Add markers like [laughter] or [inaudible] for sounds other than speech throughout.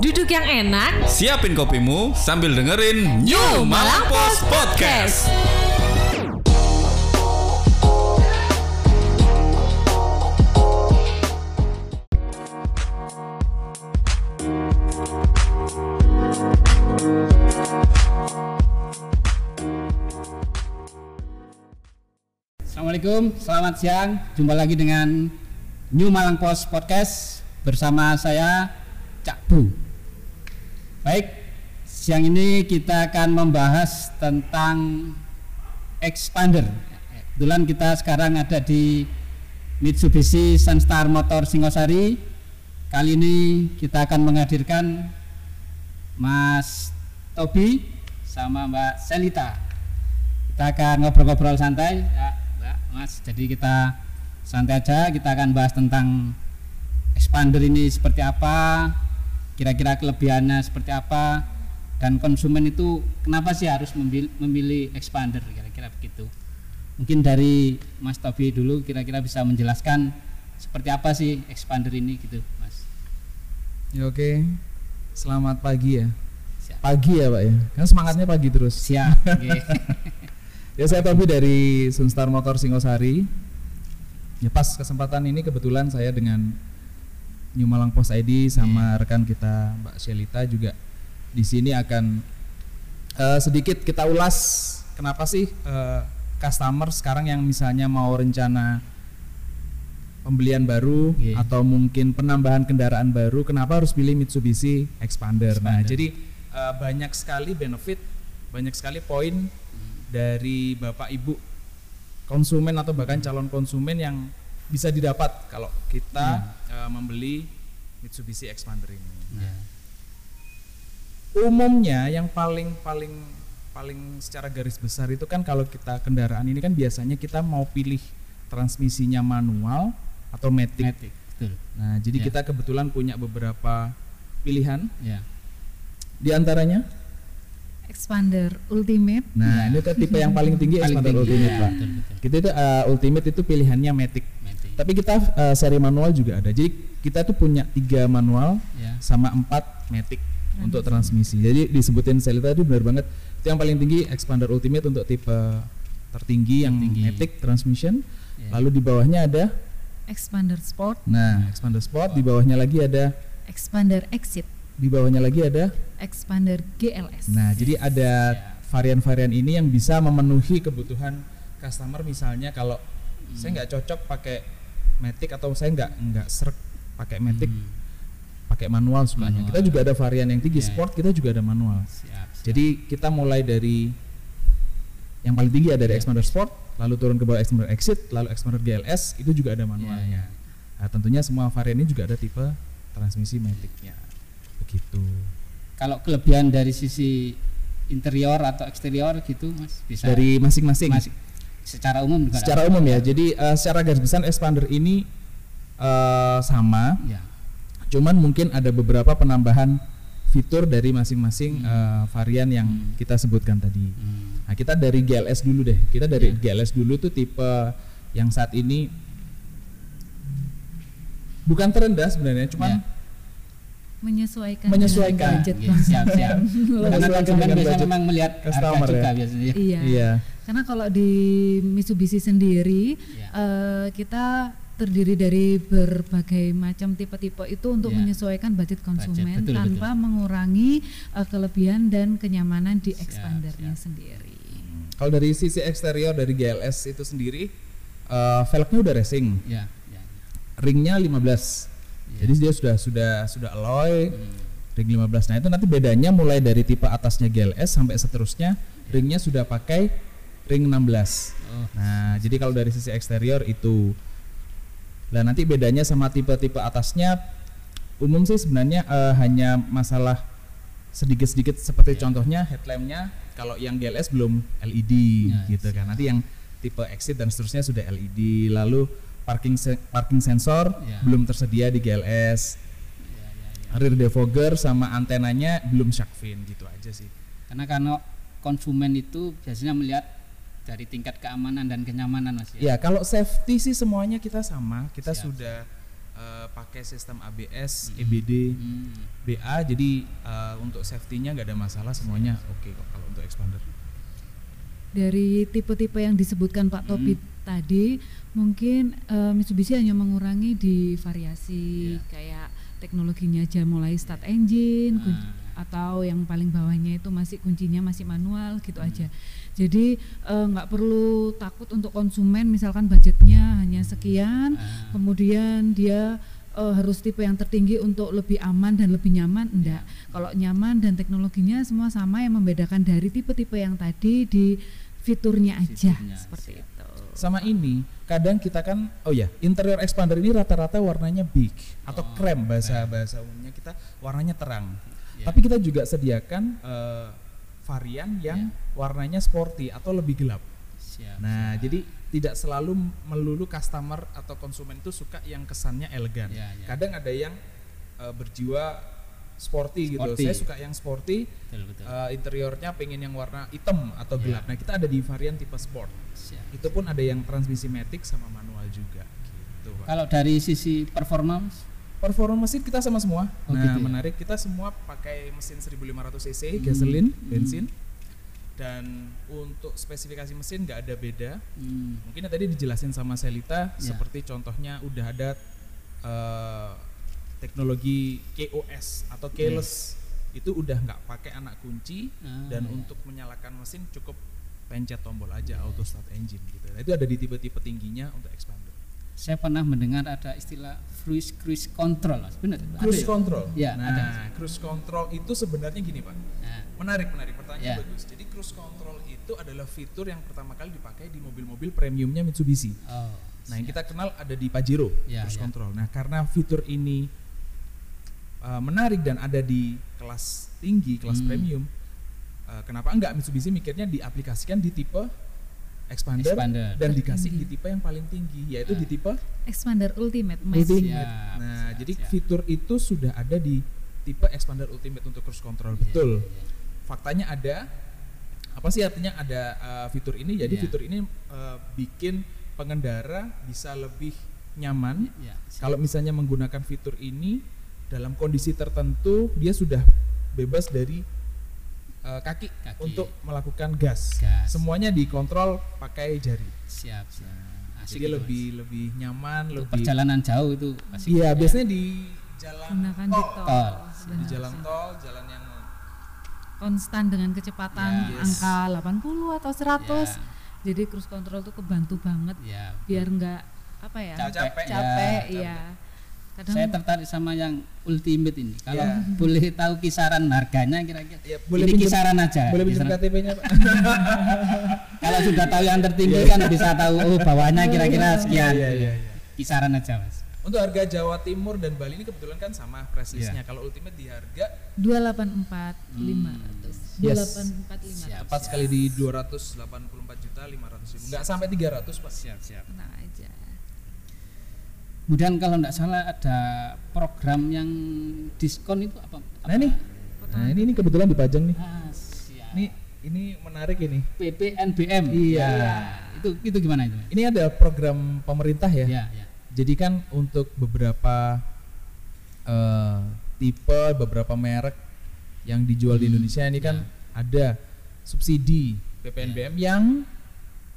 Duduk yang enak, Siapin kopimu sambil dengerin New Malang Post Podcast. Assalamualaikum, selamat siang. Jumpa lagi dengan New Malang Post Podcast bersama saya Cak Bu. Baik, siang ini kita akan membahas tentang expander. Kebetulan kita sekarang ada di Mitsubishi Sunstar Motor Singosari. Kali ini kita akan menghadirkan Mas Tobi sama Mbak Selita. Kita akan ngobrol-ngobrol santai, ya, Mbak, Mas. Jadi kita santai aja, kita akan bahas tentang expander ini seperti apa, kira-kira kelebihannya seperti apa, dan konsumen itu kenapa sih harus memilih, memilih expander, kira-kira begitu. Mungkin dari Mas Tobi dulu, kira-kira bisa menjelaskan seperti apa sih expander ini, gitu, Mas. Ya oke. Selamat pagi ya. Siap. Pagi ya Pak ya. Kan semangatnya pagi terus. Siap. [laughs] oke. Ya saya Tobi dari Sunstar Motor Singosari. Ya pas kesempatan ini kebetulan saya dengan New Malang Post ID sama rekan kita Mbak Shelita juga di sini akan eh, sedikit kita ulas kenapa sih eh, customer sekarang yang misalnya mau rencana pembelian baru Iya. atau mungkin penambahan kendaraan baru kenapa harus pilih Mitsubishi Expander. Nah, Expander. jadi eh, banyak sekali benefit, banyak sekali poin dari Bapak Ibu konsumen atau bahkan calon konsumen yang bisa didapat kalau kita eh, membeli Mitsubishi Expander ini. Ya. Umumnya yang paling paling paling secara garis besar itu kan kalau kita kendaraan ini kan biasanya kita mau pilih transmisinya manual atau matic. Matic, betul. Nah, jadi Ya. kita kebetulan punya beberapa pilihan Ya. di antaranya. Expander Ultimate Nah, ini tuh tipe yang paling tinggi Paling Expander tinggi, Ultimate, ya, Pak. betul, betul. Kita itu uh, Ultimate itu pilihannya matic. Tapi kita uh, seri manual juga ada. Jadi kita tuh punya tiga manual Ya. sama empat matic untuk transmisi. Jadi disebutin Selita tadi benar banget. Itu yang paling tinggi Expander Ultimate untuk tipe tertinggi yang Tertinggi. matic transmission. Ya. Lalu di bawahnya ada Expander Sport nah Expander Sport, di bawahnya lagi ada Expander Exit di bawahnya lagi ada Expander GLS Nah, jadi ada varian-varian ini yang bisa memenuhi kebutuhan customer misalnya kalau saya nggak cocok pakai matic atau saya nggak nggak serk pakai matic Hmm. pakai manual sukanya. Manual. Kita juga ada varian yang tinggi Ya, sport, kita juga ada manual. Siap, siap. Jadi kita mulai dari yang paling tinggi ada dari Ya. Expander Sport, lalu turun ke bawah Expander Exit, lalu Expander GLS itu juga ada manualnya. Ya, Nah, tentunya semua varian ini juga ada tipe transmisi maticnya. Begitu. kalau kelebihan dari sisi interior atau eksterior gitu mas bisa Dari masing-masing. Secara umum juga secara umum ya jadi eh, secara garis besar expander ini eh, sama ya cuman mungkin ada beberapa penambahan fitur dari masing-masing eh, varian yang Hmm. kita sebutkan tadi Hmm. nah kita dari GLS dulu deh kita dari Ya. GLS dulu tuh tipe yang saat ini bukan terendah sebenarnya cuman Ya. menyesuaikan Menyesuaikan. budget Ya, siap siap [laughs] karena Menyesuaikan konsumen biasanya memang melihat harga customer juga ya. biasanya iya. iya karena kalau di Mitsubishi sendiri Ya. eh, kita terdiri dari berbagai macam tipe-tipe itu untuk Ya. menyesuaikan budget konsumen betul, tanpa mengurangi eh, kelebihan dan kenyamanan di Siap, expandernya sendiri. Kalau dari sisi eksterior dari GLS itu sendiri eh, velgnya udah racing. Ya ya. Ringnya 15 Iya. jadi dia sudah sudah sudah alloy. Hmm. ring 15 nah itu nanti bedanya mulai dari tipe atasnya GLS sampai seterusnya ringnya sudah pakai ring 16 oh nah jadi kalau dari sisi eksterior itu dan nanti bedanya sama tipe-tipe atasnya umum sih sebenarnya eh, hanya masalah sedikit-sedikit seperti Iya. contohnya headlampnya kalau yang GLS belum LED Ya, gitu kan siap. nanti yang tipe exit dan seterusnya sudah LED lalu parking se- parking sensor Ya. belum tersedia di GLS ya, ya, ya. rear defogger sama antenanya belum shark fin gitu aja sih karena karena konsumen itu biasanya melihat dari tingkat keamanan dan kenyamanan mas ya? Ya kalau safety sih semuanya kita sama. Kita Siap, sudah eh, pakai sistem ABS, EBD, Hmm. BA. Jadi eh, untuk safety-nya nggak ada masalah semuanya oke kok kalau untuk expander. Dari tipe-tipe yang disebutkan Pak Topi tadi, mungkin eh, Mitsubishi hanya mengurangi di variasi kayak teknologinya aja mulai start engine kun- atau yang paling bawahnya itu masih kuncinya masih manual gitu aja. Jadi eh, nggak perlu takut untuk konsumen misalkan budgetnya hanya sekian, kemudian dia eh, harus tipe yang tertinggi untuk lebih aman dan lebih nyaman enggak. Kalau nyaman dan teknologinya semua sama yang membedakan dari tipe-tipe yang tadi di fiturnya aja Fiturnya, seperti itu. Sama ini kadang kita kan oh ya interior expander ini rata-rata warnanya beige atau krem bahasa bahasa umumnya kita warnanya terang. Tapi kita juga sediakan eh, varian yang warnanya sporty atau lebih gelap. Siap. Nah, jadi tidak selalu melulu customer atau konsumen itu suka yang kesannya elegan. Ya, ya. Kadang ada yang eh, berjiwa sporty, gitu. Sporty. Saya suka yang sporty. Betul, betul. eh, interiornya pengen yang warna hitam atau Ya. gelap. Nah, kita ada di varian tipe sport. Siap. Itu pun ada yang transmisi matic sama manual juga gitu, Pak. Kalau dari sisi performance Performa mesin kita sama semua. Oh, nah, gitu ya? menarik kita semua pakai mesin 1500 cc gasoline, Hmm. bensin. Dan untuk spesifikasi mesin nggak ada beda. hmm, Mungkin tadi dijelasin sama Selita Ya. seperti contohnya udah ada eh, teknologi KOS atau keyless itu udah nggak pakai anak kunci Ah, dan ya. untuk menyalakan mesin cukup pencet tombol aja auto start engine gitu. Nah, itu ada di tipe-tipe tingginya untuk expander. Saya pernah mendengar ada istilah cruise cruise control. Benar? Ada Cruise ya? control. Ya, nah, ada. cruise control itu sebenarnya gini, Pak. Nah, Menarik, menarik pertanyaan Ya. bagus. Jadi cruise control itu adalah fitur yang pertama kali dipakai di mobil-mobil premiumnya Mitsubishi. oh, Nah, yang kita kenal ada di Pajero Ya, cruise ya. control. Nah, karena fitur ini uh, menarik dan ada di kelas tinggi, kelas Hmm. premium, uh, kenapa enggak Mitsubishi mikirnya diaplikasikan di tipe expander, Expander. dan dikasih di tipe yang paling tinggi, yaitu di tipe Expander Ultimate Max. Ultimate. Siap, Nah, siap, jadi siap. fitur itu sudah ada di tipe expander ultimate untuk cruise control. Iya, Betul. iya, iya. Faktanya ada. Apa sih artinya ada uh, fitur ini? Jadi Iya. fitur ini uh, bikin pengendara bisa lebih nyaman. Ya, siap. Kalau misalnya menggunakan fitur ini dalam kondisi tertentu, dia sudah bebas dari uh, kaki, Kaki. untuk melakukan gas. Gas. Semuanya dikontrol pakai jari. siap, siap. Asik Jadi itu, lebih lebih nyaman, Mas. Untuk lebih perjalanan jauh itu asik. Iya, biasanya di jalan Gunakan di tol. tol. Tol. Di jalan tol, jalan yang Konstan dengan kecepatan Ya. angka 80 atau 100. Ya. Jadi cruise control tuh kebantu banget Ya. biar nggak apa ya? Capek. Capek, Ya, iya. Kadang Saya tertarik sama yang ultimate ini. Kalau Ya. boleh tahu kisaran harganya kira-kira. Ya, boleh ini pinjem- kisaran aja. boleh pinjam. KTP-nya, Pak. [laughs] Kalau sudah tahu yang tertinggi kan bisa tahu oh bawahnya kira-kira sekian. Iya, iya, iya. Kisaran aja, Mas. Untuk harga Jawa Timur dan Bali ini kebetulan kan sama press Iya. listnya. Kalau Ultimate di harga 284 500. Yes. 284 500. Siap. tepat sekali di 284 juta 500 ribu. Enggak sampai 300, Pak. Siap, siap. Tenang aja. Kemudian kalau tidak salah ada program yang diskon itu apa? Nah, ini. Nah, ini ini kebetulan dipajang nih. Ah, siap. Ini ini menarik ini. PPNBM. Iya. Ya, Itu itu gimana itu? Ini ada program pemerintah ya. Ya, ya. Jadi kan untuk beberapa eh, tipe, beberapa merek yang dijual di Indonesia ini kan ada subsidi PPNBM yang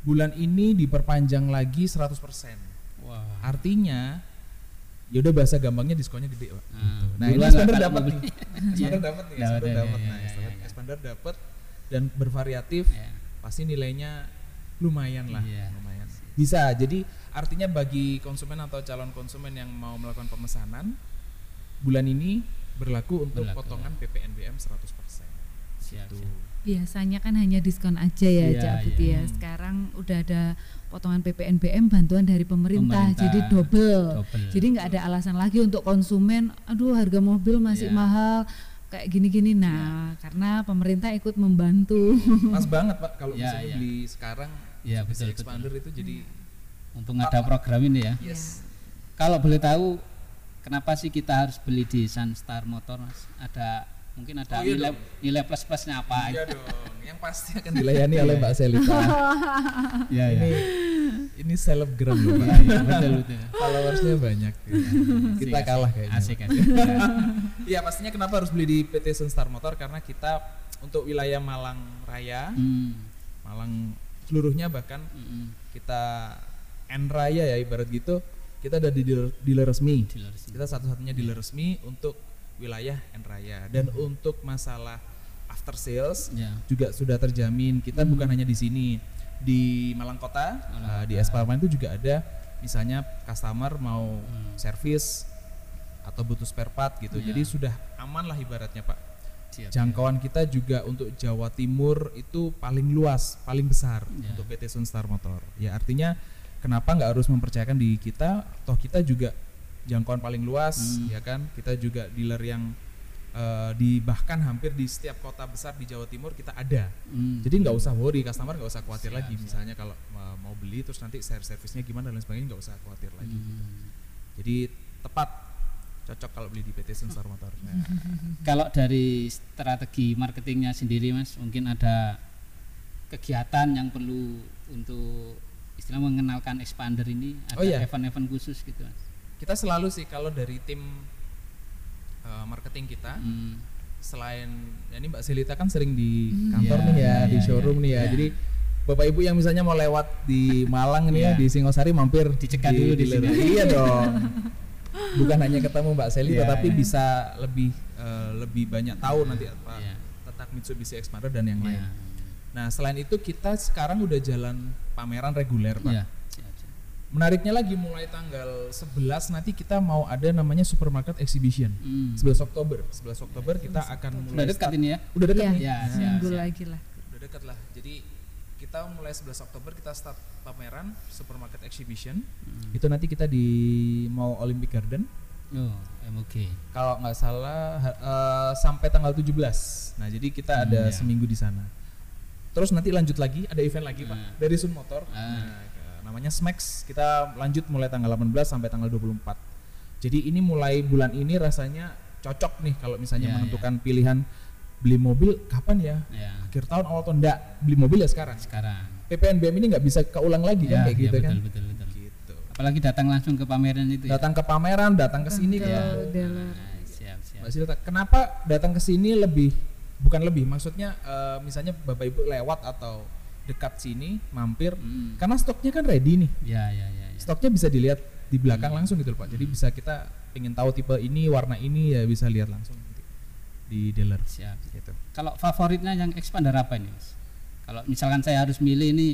bulan ini diperpanjang lagi 100%. Artinya ya udah bahasa gampangnya diskonnya gede, Pak. Nah, Nah, ini duluan expander kalau dapat nih. Expander dapat nih, Dapat, expander ya, dapat. ya, Nah, ya, expander- ya. expander dapat dan bervariatif. Ya. Pasti nilainya lumayan lah, Iya. lumayan. Bisa. Jadi artinya bagi konsumen atau calon konsumen yang mau melakukan pemesanan bulan ini berlaku untuk Berlaku, potongan PPNBM 100%. Siap, Gitu. siap. Biasanya kan hanya diskon aja ya, Iya, Cak Putih iya. ya. Sekarang udah ada potongan PPNBM bantuan dari pemerintah, Pemerintah. jadi double. Double. Jadi nggak ada alasan lagi untuk konsumen, aduh harga mobil masih Iya. mahal kayak gini-gini. Nah, karena pemerintah ikut membantu. Pas banget, Pak, kalau Ya, misalnya ya. beli sekarang Ya, betul, Expander itu jadi Mumpung ada program ini ya. yes. Kalau boleh tahu kenapa sih kita harus beli di Sunstar Motor Mas? Ada Mungkin ada Oh, iya nilai dong. nilai plus plusnya apa? Iya dong, yang pasti akan [laughs] dilayani oleh Mbak Selita. [laughs] Iya ini ini selebgram loh Pak. Iya, betul betul. [laughs] Followersnya banyak. Kita Asik, kalah kayaknya. Asik asik. Iya pastinya kenapa harus beli di PT Sunstar Motor karena kita untuk wilayah Malang Raya, Hmm. Malang seluruhnya bahkan Mm-mm. kita N Raya ya ibarat gitu, kita ada di dealer, dealer resmi. Dealer sih. Kita satu-satunya dealer resmi untuk wilayah N Raya dan untuk masalah after sales Ya. juga sudah terjamin. Kita bukan hanya di sini di Malang Kota, Malang uh, di Esparman itu juga ada misalnya customer mau servis atau butuh spare part gitu. Iya. Jadi sudah aman lah ibaratnya, Pak. Siap. Jangkauan kita juga untuk Jawa Timur itu paling luas, paling besar Ya. untuk PT Sunstar Motor. Ya artinya kenapa nggak harus mempercayakan di kita? Toh kita juga jangkauan paling luas, Hmm. ya kan? Kita juga dealer yang eh, di bahkan hampir di setiap kota besar di Jawa Timur kita ada. Hmm. Jadi nggak usah worry, customer nggak usah khawatir Siap, lagi. siap. Misalnya kalau uh, mau beli terus nanti share servisnya gimana dan lain sebagainya nggak usah khawatir lagi. Hmm. Jadi tepat cocok kalau beli di PT Sunstar Motor. Nah, [laughs] Kalau dari strategi marketingnya sendiri mas, mungkin ada kegiatan yang perlu untuk istilah mengenalkan expander ini ada Oh, iya. event-event khusus gitu mas. Kita selalu sih kalau dari tim uh, marketing kita Hmm. selain ya ini Mbak Selita kan sering di kantor Iya, nih ya, di iya, showroom iya, nih ya. iya. Jadi Bapak Ibu yang misalnya mau lewat di Malang nih ya, Iya. di Singosari mampir Dicegat dulu di dealer. sini. Iya dong. Bukan hanya ketemu Mbak Selita Iya, tapi bisa lebih eh, lebih banyak tahu nanti apa tentang Mitsubishi Expander dan yang lain. Nah, selain itu kita sekarang udah jalan pameran reguler, Pak. Menariknya lagi mulai tanggal 11 nanti kita mau ada namanya supermarket exhibition. Hmm. 11 Oktober. 11 Oktober kita akan mulai Udah dekat ini ya? Udah dekat Iya, nih. Ya, seminggu siap. lagi lah. Udah dekat lah. Jadi kita mulai 11 Oktober kita start pameran supermarket exhibition. Hmm. Itu nanti kita di mau Olympic Garden. Oh, MOG. Kalau nggak salah eh, sampai tanggal 17. Nah, jadi kita ada iya. seminggu di sana. Terus nanti lanjut lagi, ada event lagi, Hmm. Pak, dari Sun Motor. Ah. Nah, namanya Smax. Kita lanjut mulai tanggal 18 sampai tanggal 24. Jadi ini mulai bulan ini rasanya cocok nih kalau misalnya Iya, menentukan pilihan beli mobil kapan ya? Ya, Akhir tahun awal tahun enggak beli mobil ya sekarang. sekarang. PPNBM ini nggak bisa keulang lagi kan Ya, kayak ya, gitu betul, kan. betul, betul. Gitu. Apalagi datang langsung ke pameran itu ya. Datang ke pameran, datang ke sini Ke kan. dealer. Nah, siap, siap. Mbak Silta, kenapa datang ke sini lebih bukan lebih, maksudnya eh, misalnya Bapak Ibu lewat atau dekat sini mampir Hmm. karena stoknya kan ready nih. Ya, ya, ya, ya. Stoknya bisa dilihat di belakang langsung gitu loh, Pak. Jadi bisa kita pengen tahu tipe ini, warna ini ya bisa lihat langsung nanti di dealer Siap. gitu. Kalau favoritnya yang expander apa ini, Mas? Kalau misalkan saya harus milih ini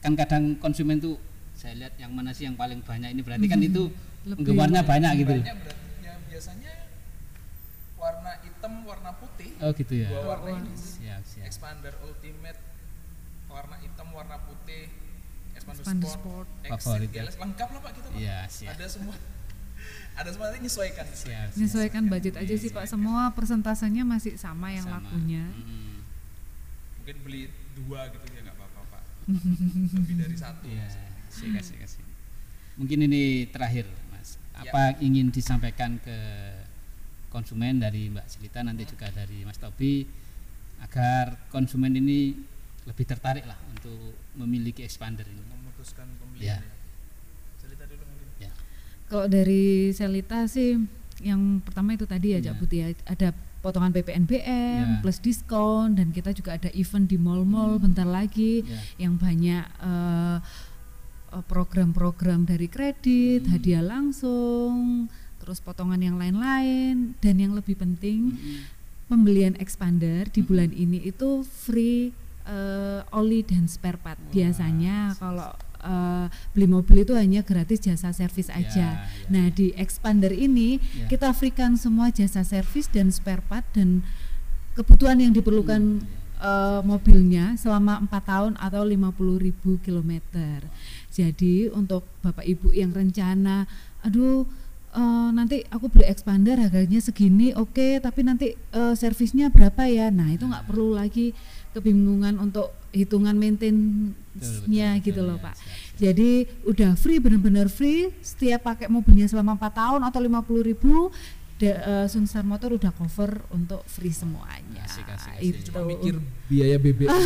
kan kadang konsumen tuh saya lihat yang mana sih yang paling banyak ini berarti kan itu Lebih penggemarnya banyak gitu. Banyak berarti ya biasanya warna hitam, warna putih. Oh, gitu ya. Dua warna ini. Siap, siap. Expander Ultimate warna hitam, warna putih, Expander Sport, Sport. Exit, Favorit ya. Lengkap lah Pak kita Pak. Iya, siap. Ada semua. [laughs] ada semua nanti nyesuaikan. Siap, siap. Menyesuaikan budget aja sih Pak. Semua persentasenya masih sama yang Sama. lakunya. Hmm. Mungkin beli dua gitu ya nggak apa-apa Pak. [laughs] Lebih dari satu. Iya, sih kasih [laughs] kasih. Mungkin ini terakhir, Mas. Apa ingin disampaikan ke konsumen dari Mbak Silita nanti juga dari Mas Tobi agar konsumen ini lebih tertarik lah untuk memiliki expander ini. Memutuskan Ya. pembelian. ya. Cerita dulu mungkin. Ya. Kalau dari Selita sih yang pertama itu tadi ya. Cak Putih ya, ada potongan Ya. PPNBM plus diskon dan kita juga ada event di mall-mall bentar lagi Ya. yang banyak eh, eh, program-program dari kredit, Hmm. hadiah langsung, terus potongan yang lain-lain dan yang lebih penting Mm-mm. pembelian expander di bulan ini itu free eh, oli dan spare part. Biasanya kalau eh, beli mobil itu hanya gratis jasa servis Ya, aja. ya. Nah, di expander ini Ya. kita freekan semua jasa servis dan spare part dan kebutuhan yang diperlukan eh, mobilnya selama empat tahun atau 50.000 kilometer. Jadi untuk bapak ibu yang rencana, aduh eh, nanti aku beli expander harganya segini, oke, tapi nanti eh, servisnya berapa ya? Nah itu nggak perlu lagi kebingungan untuk hitungan maintenance-nya gitu loh ya, pak. siap, siap. Jadi udah free benar-benar free setiap pakai mobilnya selama 4 tahun atau 50.000 ribu da- eh, Sunstar Motor udah cover untuk free semuanya. Asik, asik, asik. Itu. Cuma mikir biaya BBM. ya,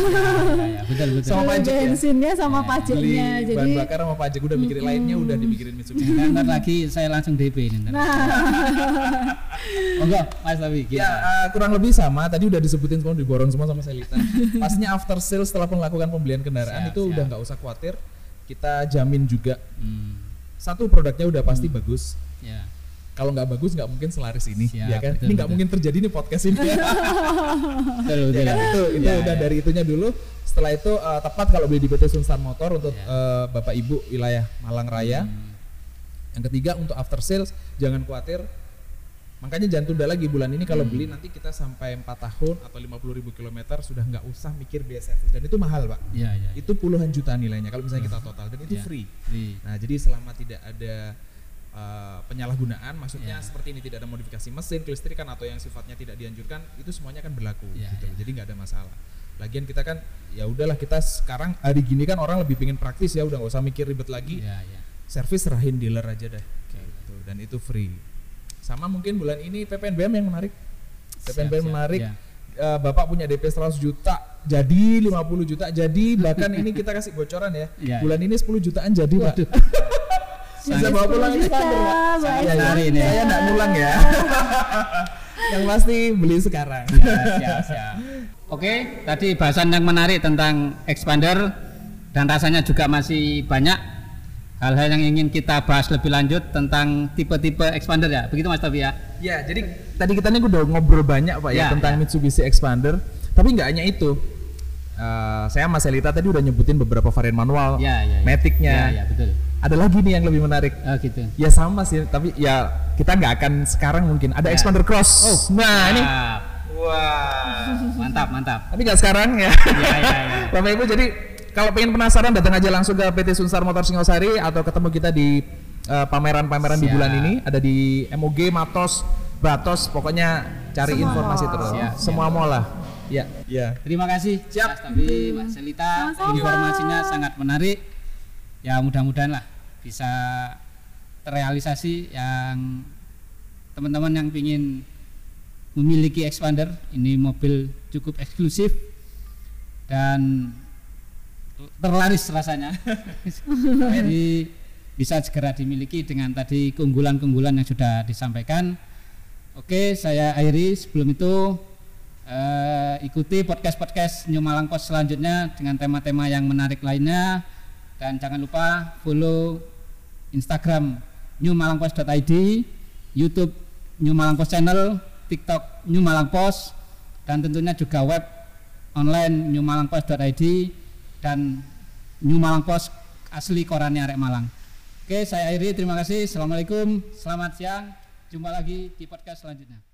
ya, betul betul Sama pajak ya? bensinnya sama Ya, pajaknya. Beli Jadi bahan bakar sama pajak udah mikirin lainnya udah dimikirin Mitsubishi. Nah, ntar lagi saya langsung DP ntar. nah [laughs] Oh enggak, Mas Tawi. Ya eh, kurang lebih sama. Tadi udah disebutin semua diborong semua sama Selita. [laughs] Pastinya after sales setelah melakukan pembelian kendaraan Siap, itu siap. udah nggak usah khawatir. Kita jamin juga Hmm, satu produknya udah pasti bagus. ya. Kalau nggak bagus nggak mungkin selaris ini, Siap, ya kan? betul, ini nggak mungkin terjadi nih podcast ini. ya [laughs] Betul betul. kan? itu itu Ya, udah ya. dari itunya dulu. Setelah itu eh, tepat kalau beli di PT Sunstar Motor untuk Ya. eh, Bapak Ibu wilayah Malang Raya. Hmm, Yang ketiga untuk after sales jangan khawatir. Makanya jangan tunda lagi bulan ini kalau Hmm. beli nanti kita sampai 4 tahun atau 50.000 ribu kilometer sudah nggak usah mikir biaya servis dan itu mahal pak. Iya iya. Itu puluhan juta nilainya kalau misalnya kita total dan itu Iya. free. Free. Nah jadi selama tidak ada uh, penyalahgunaan, maksudnya Iya. seperti ini tidak ada modifikasi mesin, kelistrikan atau yang sifatnya tidak dianjurkan, itu semuanya akan berlaku. Iya, gitu. iya. Jadi nggak ada masalah. Lagian kita kan ya udahlah kita sekarang hari gini kan orang lebih pingin praktis ya udah nggak usah mikir ribet lagi Iya iya. servis serahin dealer aja deh gitu dan itu free sama mungkin bulan ini PPNBM yang menarik PPNBM siap. menarik Ya. Eh, bapak punya DP 100 juta jadi 50 juta jadi bahkan ini kita kasih bocoran ya Ya, bulan ini 10 jutaan jadi pak Waduh. [laughs] bisa bawa pulang Bisa, expander pak Pak saya, Expander ini. saya nggak ngulang ya [laughs] yang pasti beli sekarang Ya, siap, siap. Oke, tadi bahasan yang menarik tentang expander dan rasanya juga masih banyak hal-hal yang ingin kita bahas lebih lanjut tentang tipe-tipe expander ya. Begitu Mas Tavi ya? Ya, jadi tadi kita nih udah ngobrol banyak pak ya, Ya, tentang ya. Mitsubishi Expander. Tapi nggak hanya itu. Eh, saya sama Selita tadi udah nyebutin beberapa varian manual, Ya, ya. ya. Matic-nya. Ya, ya, betul. Ada lagi nih yang lebih menarik. Oh, gitu. Ya sama sih, tapi ya kita nggak akan sekarang mungkin. Ada Ya. Expander Cross. Oh, nah ini, wah. Mantap, mantap. Tapi nggak sekarang ya. Ya, ya, ya. Bapak Ibu jadi kalau pengen penasaran datang aja langsung ke PT Sunstar Motor Singosari atau ketemu kita di eh, pameran-pameran di Siap. bulan ini ada di MOG, Matos, Bratos, pokoknya cari Semua informasi terus. Siap, Semua mall lah. Ya, ya. Terima kasih Siap. Mas Tavi, Mbak Selita. Sama-sama. Informasinya sangat menarik. Ya mudah-mudahan lah bisa terrealisasi yang teman-teman yang ingin memiliki expander ini mobil cukup eksklusif dan terlaris rasanya. [laughs] Jadi bisa segera dimiliki dengan tadi keunggulan-keunggulan yang sudah disampaikan. Oke saya akhiri. Sebelum itu eh, ikuti podcast-podcast New Malang selanjutnya dengan tema-tema yang menarik lainnya dan jangan lupa follow Instagram newmalangpost.id YouTube New Malang Post Channel TikTok New Malang Post dan tentunya juga web online newmalangpost.id dan New Malang Post asli korannya Arek Malang. Oke saya akhiri. Terima kasih. Assalamualaikum. Selamat siang. Jumpa lagi di podcast selanjutnya